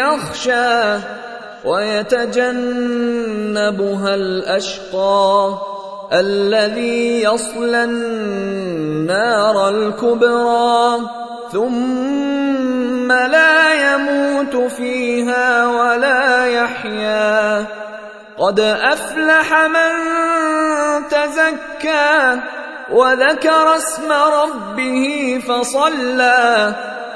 يخشى ويتجنبها الأشقى الذي يصلى النار الكبرى ثم لا يموت فيها ولا يحيا قد أفلح من تزكى وذكر اسم ربه فصلى